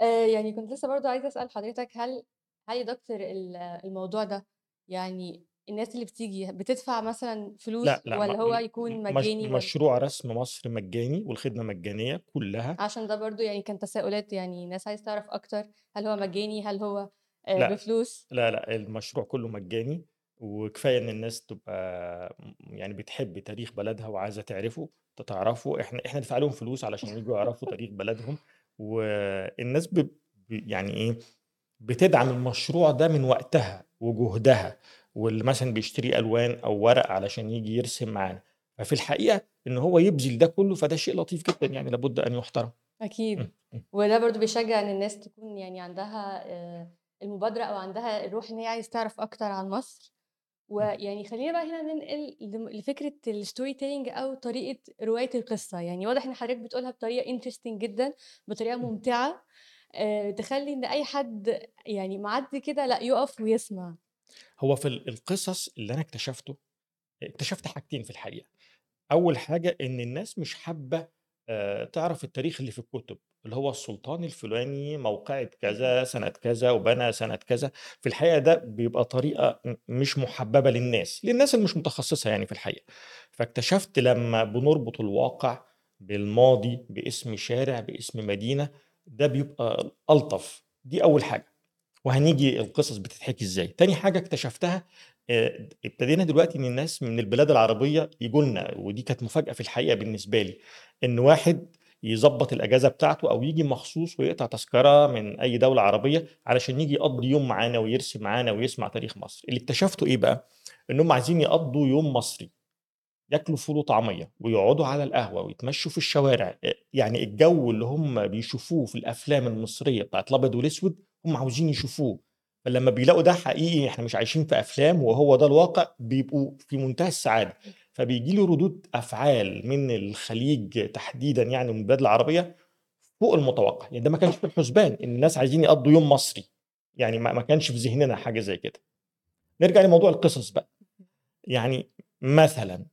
آآ يعني كنت لسه برضه عايزة أسأل حضرتك هل هل يا دكتور ال الموضوع ده يعني الناس اللي بتيجي بتدفع مثلًا فلوس لأ، والّا م هو يكون مجاني والّا مشروع رسم مصر مجاني والخدمة مجانية كلها. عشان ده برضه يعني كان تساؤلات يعني ناس عايزة تعرف أكتر، هل هو مجاني، هل هو آآ لأ، بفلوس؟ لا، لأ، المشروع كله مجاني، وكفاية إن الناس تبقى يعني بتحب تاريخ بلدها وعايزة تعرفه ت تعرفه، إحنا إحنا ندفع لهم فلوس علشان ييجوا يعرفوا تاريخ بلدهم، والناس ب يعني إيه، بتدعم المشروع ده من وقتها وجهدها، واللي مثلًا بيشتري ألوان أو ورق علشان ييجي يرسم معانا، ففي الحقيقة إن هو يبذل ده كله فده شيء لطيف جدًا يعني لابد أن يُحترم. أكيد، إمم، إمم. وده برضه بيشجّع إن الناس تكون يعني عندها آآ المبادرة أو عندها الروح إن هي عايزة تعرف أكتر عن مصر،. ويعني خلّينا بقى هنا ننقل لم لفكرة الstory telling أو طريقة رواية القصة، يعني واضح إن حضرتك بتقولها بطريقة interesting جدًا، بطريقة إمم. ممتعة آآ تخلّي إن أي حد يعني معدّي كده لأ يُقف ويسمع. هو في ال القصص اللي أنا اكتشفته، اكتشفت حاجتين في الحقيقة، أول حاجة إن الناس مش حابة آآ تعرف التاريخ اللي في الكتب، اللي هو السلطان الفلاني موقعة. كذا، سنة كذا، وبنى سنة كذا، في الحقيقة ده بيبقى طريقة مش محببة للناس، للناس اللي مش متخصصة يعني في الحقيقة، فاكتشفت لمّا بنربط الواقع بالماضي، باسم شارع، باسم مدينة، ده بيبقى ألطف، دي أول حاجة، وهنيجي القصص بتتحكي إزاي. تاني حاجة اكتشفتها آآ ابتدينا دلوقتي إن الناس من البلاد العربية ييجوا لنا، ودي كانت مفاجأة في الحقيقة بالنسبة لي، إن واحد يضبّط الأجازة بتاعته أو ييجي مخصوص ويقطع تذكرة من أي دولة عربية علشان ييجي يقضّي يوم معانا ويرسم معانا ويسمع تاريخ مصر. اللي اكتشفته إيه بقى، إنهم عايزين يقضّوا يوم مصري، ياكلوا فول وطعمية ويقعدوا على القهوة ويتمشوا في الشوارع، آآ يعني الجو اللي هم بيشوفوه في الأفلام المصرية بتاعة الأبيض والأسود، هم عاوزين يشوفوه، فلمّا بيلاقوا ده حقيقي إحنا مش عايشين في أفلام وهو ده الواقع، بيبقوا في منتهى السعادة، فبييجي لي ردود أفعال من الخليج تحديدًا يعني ومن البلاد العربية فوق المتوقع، يعني ده ما كانش في الحسبان إن الناس عايزين يقضّوا يوم مصري، يعني ما كانش في ذهننا حاجة زي كده. نرجع لموضوع القصص بقى، يعني مثلًا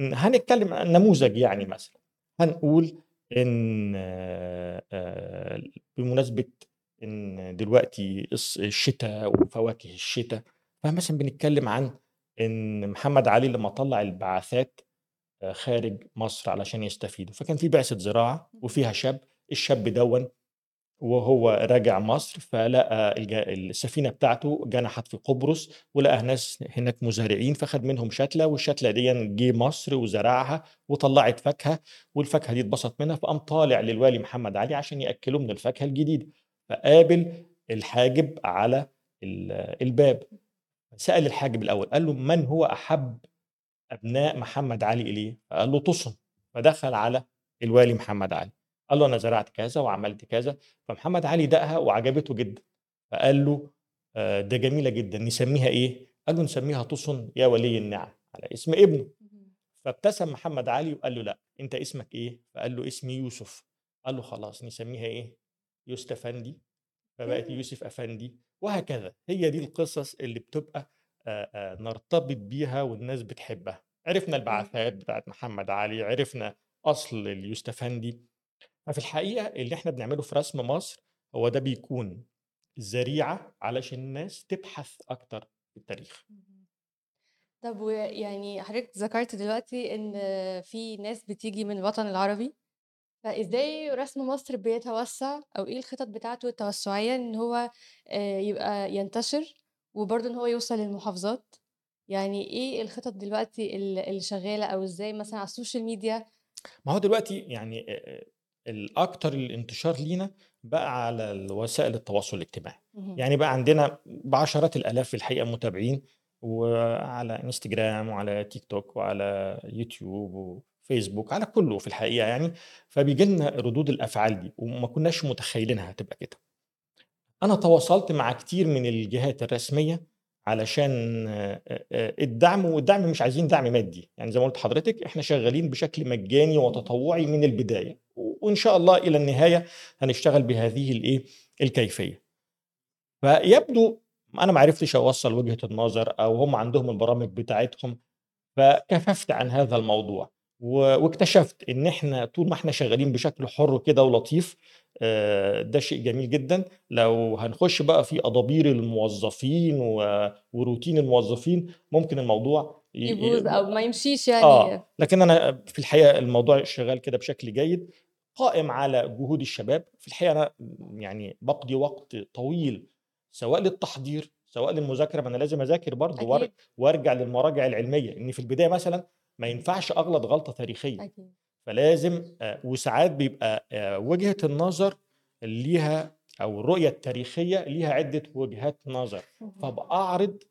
هنتكلم عن نموذج يعني مثلًا، هنقول إن آآ بمناسبة إن دلوقتي الص الشتا وفواكه الشتا، فمثلًا بنتكلم عن إن محمد علي لمّا طلّع البعثات آآ خارج مصر علشان يستفيدوا، فكان في بعثة زراعة اهم. وفيها شاب، الشاب دوًّا وهو راجع مصر فلقى الج السفينة بتاعته جنحت في قبرص ولقى ناس هناك مزارعين، فخد منهم شتلة والشتلة ديًّا جه مصر وزرعها وطلّعت فاكهة، والفاكهة دي اتبسط منها فقام طالع للوالي محمد علي عشان يأكّله من الفاكهة الجديدة، فقابل الحاجب على ال الباب، سأل الحاجب الأول قال له: "من هو أحب أبناء محمد علي إليه؟" فقال له: "طُسم." فدخل على الوالي محمد علي، قال له: "أنا زرعت كذا وعملت كذا." فمحمد علي داقها وعجبته جدًا، فقال له: "آآ ده جميلة جدًا، نسميها إيه؟" قال له: "نسميها طُسم يا ولي النعم." على اسم ابنه،. فابتسم محمد علي وقال له: "لأ، أنت اسمك إيه؟" فقال له: "اسمي يوسف." قال له: "خلاص نسميها إيه؟ يوستفندي." فبقت ياه! يوسف أفندي، وهكذا. هي دي القصص اللي بتبقى نرتبط بيها والناس بتحبها. عرفنا إمم. البعثات بتاعة محمد علي، عرفنا أصل اليوستفندي، ففي الحقيقة اللي إحنا بنعمله في رسم مصر هو ده بيكون ذريعة علشان الناس تبحث أكتر في التاريخ. طب ويعني حضرتك ذكرت دلوقتي إن في ناس بتيجي من الوطن العربي، فإزاي رسم مصر بيتوسّع أو إيه الخطط بتاعته التوسُّعية إن هو آآ يبقى ينتشر وبرضه إن هو يوصل للمحافظات؟ يعني إيه الخطط دلوقتي ال اللي شغّالة أو إزاي مثلًا على ال social media ما هو دلوقتي يعني آآ الأكتر الانتشار لينا بقى على وسائل التواصل الاجتماعي،. يعني بقى عندنا بعشرات الآلاف في الحقيقة متابعين، وعلى إنستجرام وعلى تيك توك وعلى يوتيوب فيسبوك على كله في الحقيقة يعني فبيجي لنا ردود الأفعال دي وما كناش متخيلينها هتبقى كده. أنا تواصلت مع كتير من الجهات الرسمية علشان الدعم والدعم مش عايزين دعم مادي. يعني زي ما قلت لحضرتك إحنا شغالين بشكل مجاني وتطوعي من البداية وإن شاء الله إلى النهاية هنشتغل بهذه الإيه؟ الكيفية. فيبدو أنا ما عرفتش أوصل وجهة النظر أو هم عندهم البرامج بتاعتهم فكففت عن هذا الموضوع. واكتشفت إن إحنا طول ما إحنا شغالين بشكل حر كده ولطيف آه، ده شيء جميل جدا. لو هنخش بقى في ادابير الموظفين وروتين الموظفين ممكن الموضوع يبوظ أو ما يمشيش يعني. آه لكن أنا في الحقيقة الموضوع شغال كده بشكل جيد قائم على جهود الشباب. في الحقيقة أنا يعني بقضي وقت طويل سواء للتحضير سواء للمذاكرة ما أنا لازم أذاكر برضه وأرجع للمراجع العلمية. إن في البداية مثلا ما ينفعش أغلط غلطة تاريخية. أكيد. فلازم آه، وساعات بيبقى آه، وجهة النظر ليها أو الرؤية التاريخية ليها عدة وجهات نظر. مهم. فبأعرض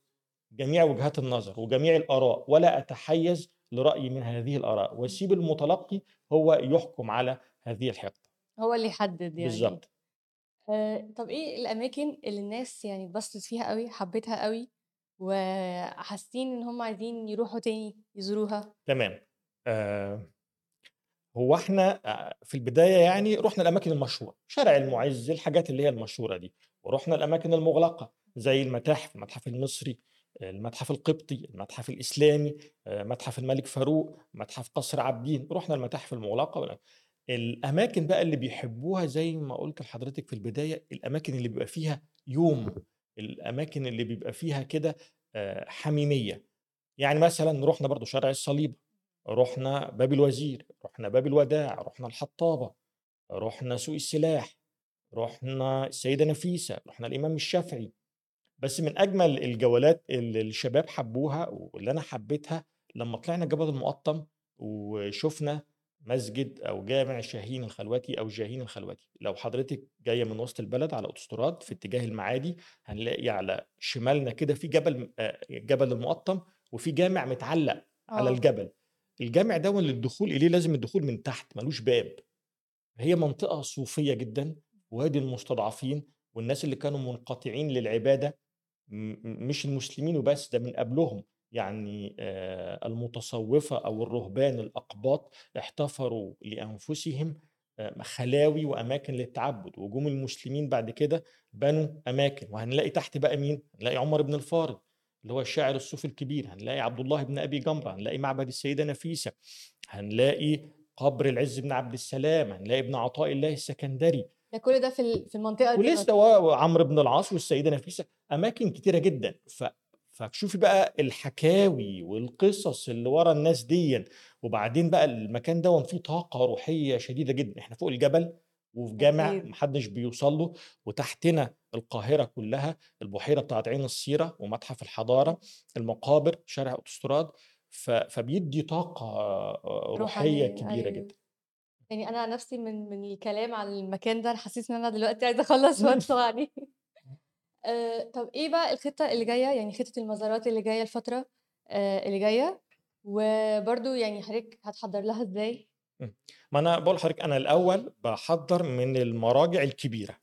جميع وجهات النظر وجميع الآراء ولا أتحيز لرأي من هذه الآراء وأسيب المتلقي هو يحكم على هذه الحقبة. هو اللي يحدد يعني. بالظبط آه، طب إيه الأماكن اللي الناس يعني اتبسطت فيها قوي حبيتها قوي وحاسين إن هم عايزين يروحوا تاني يزوروها. تمام. آه هو إحنا آه، في البداية يعني رحنا الأماكن المشهورة شارع المعز الحاجات اللي هي المشهورة دي. ورحنا الأماكن المغلقة زي المتاحف المتحف المصري المتحف القبطي المتحف الإسلامي آه، متحف الملك فاروق متحف قصر عابدين. رحنا المتاحف المغلقة. والأ- الأماكن بقى اللي بيحبوها زي ما قلت لحضرتك في البداية الأماكن اللي بيبقى فيها يوم. الأماكن اللي بيبقى فيها كده حميمية. يعني مثلا رحنا برضو شارع الصليب رحنا باب الوزير رحنا باب الوداع رحنا الحطابة رحنا سوق السلاح رحنا السيدة نفيسة رحنا الإمام الشافعي. بس من أجمل الجولات اللي الشباب حبوها واللي أنا حبيتها لما طلعنا جبل المقطم وشفنا مسجد أو جامع شاهين الخلوتي أو جاهين الخلوتي لو حضرتك جاية من وسط البلد على أوتوستراد في اتجاه المعادي هنلاقي على شمالنا كده في جبل آه، جبل المقطم وفي جامع متعلق على آه. الجبل. الجامع ده للدخول إليه لازم الدخول من تحت ملوش باب. هي منطقة صوفية جدا وادي المستضعفين والناس اللي كانوا منقطعين م- مش المسلمين وبس ده من قبلهم. يعني المتصوفة أو الرهبان الأقباط احتفروا لأنفسهم خلاوي وأماكن للتعبد وجم المسلمين بعد كده بنوا أماكن. وهنلاقي تحت بقى مين؟ هنلاقي عمر بن الفارض اللي هو الشاعر الصوفي الكبير. هنلاقي عبد الله بن أبي جمرة. هنلاقي معبد السيدة نفيسة. هنلاقي قبر العز بن عبد السلام. هنلاقي ابن عطاء الله السكندري. ده كل ده في في المنطقة دي ولسه وعمرو بن العاص والسيدة نفيسة. أماكن كتيرة جدا. ف فشوفي بقى الحكاوي والقصص اللي ورا الناس دي وبعدين بقى المكان ده فيه طاقة روحية شديدة جدا. إحنا فوق الجبل وفي جامع محدش بيوصل له وتحتنا القاهرة كلها البحيرة بتاعت عين السيرة ومتحف الحضارة المقابر شارع أوتوستراد ف... فبيدي طاقة آه، روحية روحانية كبيرة أيوه. جدا. يعني أنا نفسي من من الكلام عن المكان ده أنا حسيت إن أنا دلوقتي عايزة أخلص وادخل عليه. آه، طب إيه بقى الخطة اللي جاية؟ يعني خطة المزارات اللي جاية الفترة آه، اللي جاية. وبرضو يعني حضرتك هتحضر لها إزاي؟ مم. ما أنا بقول لحضرتك أنا الأول بحضر من المراجع الكبيرة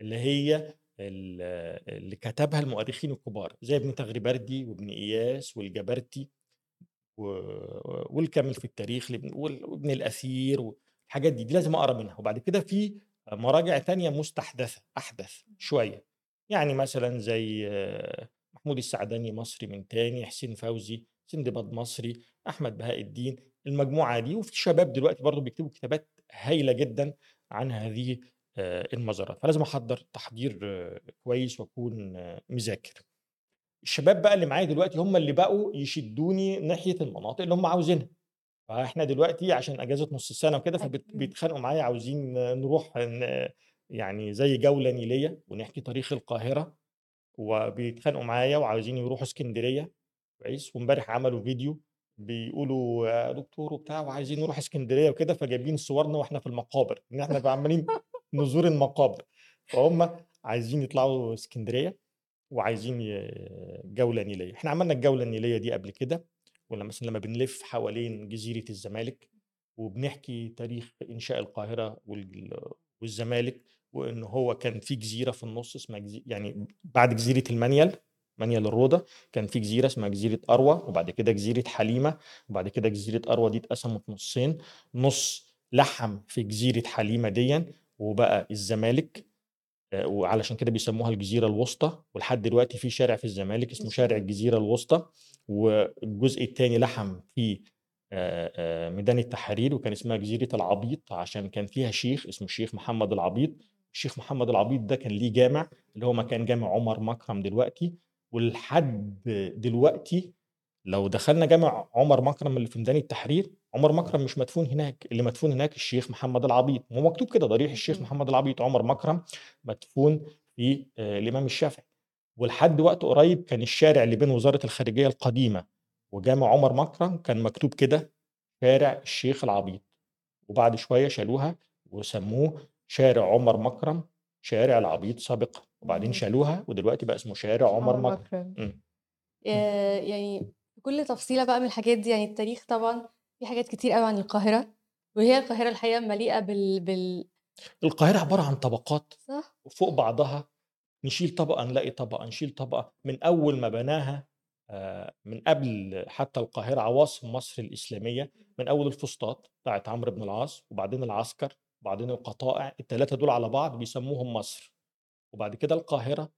اللي هي ال- اللي كتبها المؤرخين الكبار زي ابن تغريبردي وابن إياس والجبرتي والكامل في التاريخ وابن الأثير والحاجات دي دي لازم أقرأ منها. وبعد كده في مراجع تانية مستحدثة أحدث شوية. يعني مثلا زي آه، محمود السعداني مصري من تاني حسين فوزي سندباد مصري أحمد بهاء الدين المجموعة دي. وفي شباب دلوقتي برضو بيكتبوا كتابات هايلة جدا عن هذه آه، المزارات فلازم أحضر تحضير آه، كويس وأكون مذاكر. الشباب بقى اللي معايا دلوقتي هم اللي بقوا يشدوني ناحية المناطق اللي هم عاوزينها. فإحنا دلوقتي عشان أجازة نص السنة وكده فبيتخانقوا معايا عاوزين نروح يعني زي جولة نيلية ونحكي تاريخ القاهرة وبيتخانقوا معايا وعاوزين يروحوا اسكندرية كويس وامبارح عملوا فيديو بيقولوا دكتور وبتاع وعايزين نروح اسكندرية وكده فجايبين صورنا وإحنا في المقابر إن إحنا عمالين نزور المقابر. فهم عايزين يطلعوا اسكندرية وعايزين جولة نيلية. إحنا عملنا الجولة النيلية دي قبل كده ولا مثلا لما بنلف حوالين جزيرة الزمالك وبنحكي تاريخ إنشاء القاهرة وال والزمالك، وإن هو كان في جزيرة في النُص اسمها جزي يعني بعد جزيرة المنيل، منيل الروضة، كان في جزيرة اسمها جزيرة أروى، وبعد كده جزيرة حليمة، وبعد كده جزيرة أروى دي اتقسمت نُصّين، نُص لحّم في جزيرة حليمة ديًّا وبقى الزمالك، آآ وعلشان كده بيسموها الجزيرة الوسطى، ولحد دلوقتي في شارع في الزمالك اسمه شارع الجزيرة الوسطى، والجزء التاني لحم في آآ آآ ميدان التحرير وكان اسمها جزيرة العبيط عشان كان فيها شيخ اسمه الشيخ محمد العبيط، الشيخ محمد العبيط ده كان ليه جامع اللي هو مكان جامع عمر مكرم دلوقتي، ولحد دلوقتي لو دخلنا جامع عمر مكرم اللي في ميدان التحرير، عمر مكرم مش مدفون هناك، اللي مدفون هناك الشيخ محمد العبيط، هو مكتوب كده ضريح الشيخ. محمد العبيط، عمر مكرم مدفون في آآ الإمام الشافعي، ولحد وقت قريب كان الشارع اللي بين وزارة الخارجية القديمة وجامع عمر مكرم كان مكتوب كده شارع الشيخ العبيط، وبعد شوية شالوها وسموه شارع عمر مكرم، شارع العبيط سابقًا، وبعدين إمم. شالوها ودلوقتي بقى اسمه شارع عمر عمر مكرم. مكرم. إمم. إمم. يعني كل تفصيلة بقى من الحاجات دي، يعني التاريخ طبعًا في حاجات كتير أوي عن القاهرة، وهي القاهرة الحقيقة مليئة بال بال القاهرة عبارة عن طبقات صح. وفوق بعضها، نشيل طبقة نلاقي طبقة، نشيل طبقة، من أول ما بناها آآ من قبل حتى القاهرة عواصم مصر الإسلامية، من أول الفسطاط بتاعة عمرو بن العاص، وبعدين العسكر، وبعدين القطائع، ال3 دول على بعض بيسموهم مصر، وبعد كده القاهرة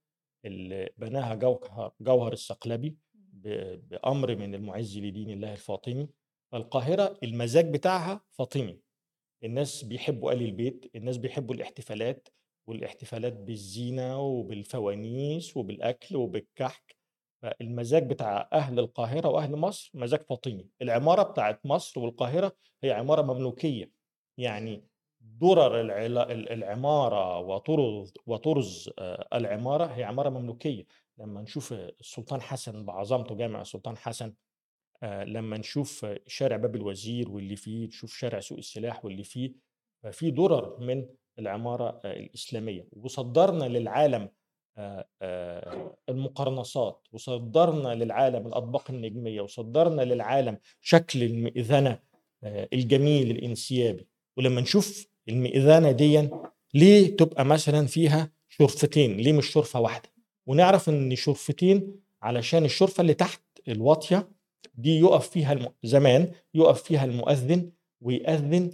اللي بناها جوهر جوهر الصقلبي ب بأمر من المُعِز لدين الله الفاطمي، فالقاهرة المزاج بتاعها فاطمي، الناس بيحبوا آل البيت، الناس بيحبوا الاحتفالات، والاحتفالات بالزينة وبالفوانيس وبالأكل وبالكحك، فالمزاج بتاع أهل القاهرة وأهل مصر مزاج فاطمي، العمارة بتاعة مصر والقاهرة هي عمارة مملوكية، يعني دُرر العمارة وطرز وطرز آآ العمارة هي عمارة مملوكية، لمّا نشوف السلطان حسن بعظمته جامع السلطان حسن، آآ لمّا نشوف شارع باب الوزير واللي فيه، نشوف شارع سوق السلاح واللي فيه، ففي دُرر من العمارة آآ الإسلامية، وصدّرنا للعالم المقرنصات، وصدّرنا للعالم الأطباق النجمية، وصدّرنا للعالم شكل المئذنة الجميل الانسيابي، ولمّا نشوف المئذنة ديًّا ليه تبقى مثلًا فيها شرفتين، ليه مش شرفة واحدة؟ ونعرف إن شرفتين علشان الشرفة اللي تحت الواطية دي يُقف فيها الم زمان يُقف فيها المؤذن ويأذن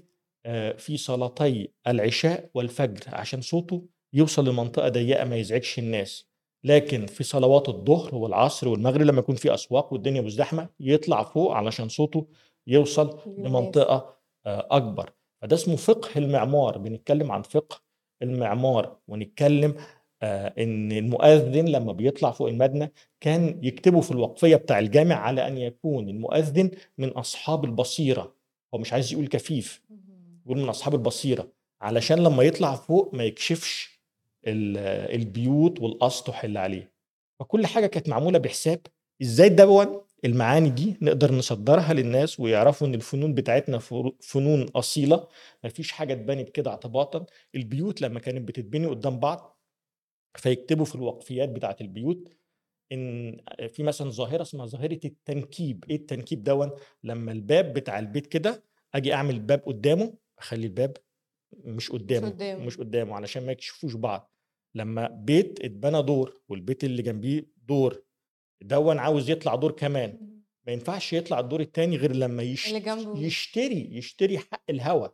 آآ في صلاتي العشاء والفجر عشان صوته يوصل لمنطقة ضيّقة ما يزعجش الناس، لكن في صلوات الضهر والعصر والمغرب لمّا يكون في أسواق والدنيا مزدحمة يطلع فوق علشان صوته يوصل للناس. لمنطقة آآ أكبر، فده اسمه فقه المعمار، بنتكلم عن فقه المعمار، ونتكلم آآ إن المؤذن لمّا بيطلع فوق المبنى كان يكتبوا في الوقفية بتاع الجامع على أن يكون المؤذن من أصحاب البصيرة، هو مش عايز يقول كفيف،. يقول من أصحاب البصيرة، علشان لمّا يطلع فوق ما يكشفش ال البيوت والأسطح اللي عليه، فكل حاجة كانت معمولة بحساب، إزاي دوًّا المعاني دي نقدر نصدّرها للناس ويعرفوا إن الفنون بتاعتنا فنون أصيلة، ما فيش حاجة اتبنت كده اعتباطًا، البيوت لمّا كانت بتتبني قدّام بعض فيكتبوا في الوقفيات بتاعة البيوت إن في مثلًا ظاهرة اسمها ظاهرة التنكيب، إيه التنكيب دوًّا؟ لمّا الباب بتاع البيت كده آجي أعمل الباب قدّامه، أخلّي الباب مش مش قدّامه، قدّامه. مش قدّامه علشان ما يكشفوش بعض، لمّا بيت اتبنى دور والبيت اللي جنبيه دور، دوًّا عاوز يطلع دور كمان،. ما ينفعش يطلع الدور التاني غير لمّا يش يشتري يشتري حق الهوا،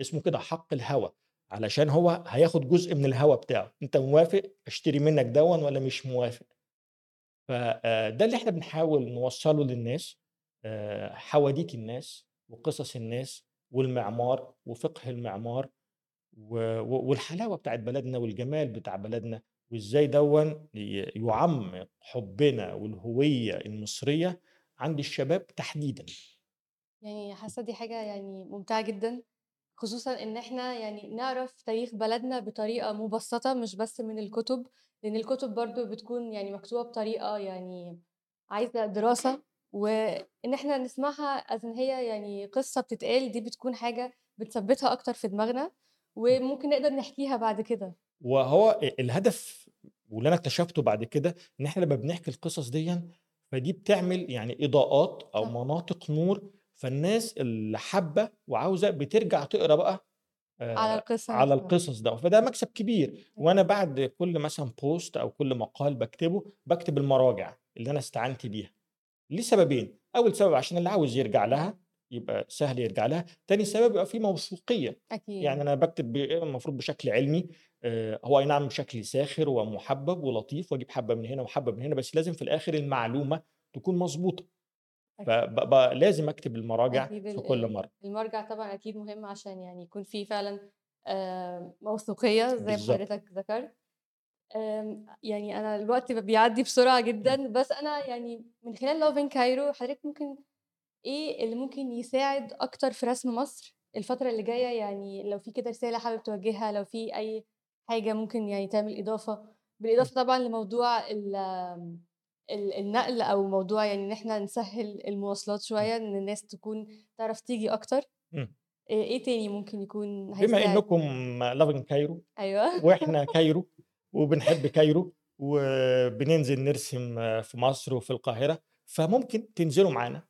اسمه كده حق الهوا، علشان هو هياخد جزء من الهوا بتاعه، أنت موافق؟ أشتري منك دوًّا والّا مش موافق؟ ف آآ ده اللي إحنا بنحاول نوصّله للناس، آآ حواديت الناس وقصص الناس والمعمار وفقه المعمار و و والحلاوة بتاعة بلدنا والجمال بتاع بلدنا، وإزاي دوًّا ي يُعمّق حُبّنا والهوية المصرية عند الشباب تحديدًا. يعني حاسة دي حاجة يعني ممتعة جدًا، خصوصًا إن إحنا يعني نعرف تاريخ بلدنا بطريقة مبسّطة مش بس من الكُتب، لإن الكُتب برضه بتكون يعني مكتوبة بطريقة يعني عايزة دراسة، وإن إحنا نسمعها إن هي يعني قصة بتتقال دي بتكون حاجة بتثبّتها أكتر في دماغنا، وممكن نقدر نحكيها بعد كده. وهو الهدف واللي أنا اكتشفته بعد كده، إن إحنا لمّا بنحكي القصص ديًّا، فدي بتعمل يعني إضاءات أو صح. مناطق نور فالناس اللي حابة وعاوزة بترجع تقرأ بقى على آآ القصة على. القصص ده، فده مكسب كبير، أكيد. وأنا بعد كل مثلًا post أو كل مقال باكتبه، باكتب المراجع اللي أنا استعنت بيها، لسببين، أول سبب عشان اللي عاوز يرجع لها يبقى سهل يرجع لها، تاني سبب يبقى في موثوقية، أكيد. يعني أنا باكتب ب المفروض بشكل علمي هو أي نعم بشكل ساخر ومحبب ولطيف وأجيب حبة من هنا وحبة من هنا، بس لازم في الآخر المعلومة تكون. فب ب لازم أكتب المراجع في كل مرة. المرجع طبعًا أكيد مهم عشان يعني يكون في فعلًا آآ موثوقية زي ما. حضرتك ذكرت. يعني أنا الوقت بيعدّي بسرعة جدًا، بس أنا يعني من خلال in Cairo حضرتك ممكن إيه اللي ممكن يساعد أكتر في رسم مصر الفترة اللي جاية، يعني لو في كده رسالة حابب توجهها، لو في أي حاجة ممكن يعني تعمل إضافة، إمم. بالإضافة طبعًا لموضوع ال النقل أو موضوع يعني إن إحنا نسهّل المواصلات. شوية، إن الناس تكون تعرف تيجي. آآ إيه تاني ممكن يكون بما love in Cairo أيوه. وإحنا Cairo وبنحب Cairo وبننزل نرسم في مصر وفي القاهرة، فممكن تنزلوا معانا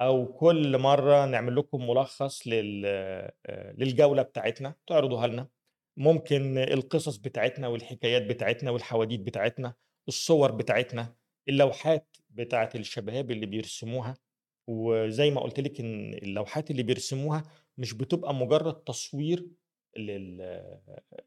أو كل مرة نعمل لكم ملخص لل آآ للجولة بتاعتنا تعرضوها لنا، ممكن القصص بتاعتنا والحكايات بتاعتنا والحواديت بتاعتنا، الصور بتاعتنا، اللوحات بتاعة الشباب اللي بيرسموها، وزي ما قُلت لِك إن اللوحات اللي بيرسموها مش بتبقى مجرد تصوير لل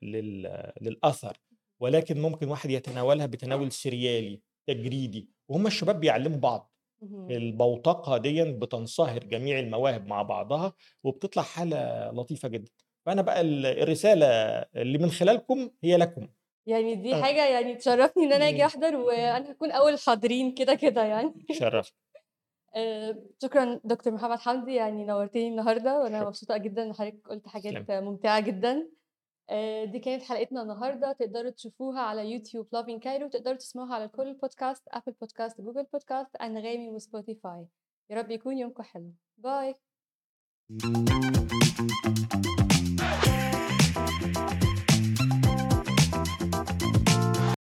لل للأثر، ولكن ممكن واحد يتناولها بتناول سريالي، تجريدي، وهُم الشباب بيعلّموا بعض. اهم. البوتقة ديًّا بتنصهر جميع المواهب مع بعضها، وبتطلع حالة لطيفة جدًا. فأنا بقى ال الرسالة اللي من خلالكم هي لكم. يعني دي آه. حاجة يعني تشرّفني إن أنا آجي إمم. أحضر، وأنا هاكون أول الحاضرين كده، كده يعني. اتشرفت. آآ شكرًا دكتور محمد حمدي، يعني نورتني النهارده، وأنا شكرًا. مبسوطة جدًا إن حضرتك قُلت حاجات تسلمي. ممتعة جدًا. آآ دي كانت حلقتنا النهارده، تقدروا تشوفوها على يوتيوب in Cairo، وتقدروا تسمعوها على كل البودكاست، Apple podcast، Google podcast، أنغامي وSpotify. يا رب يكون يومكم حلو. باي.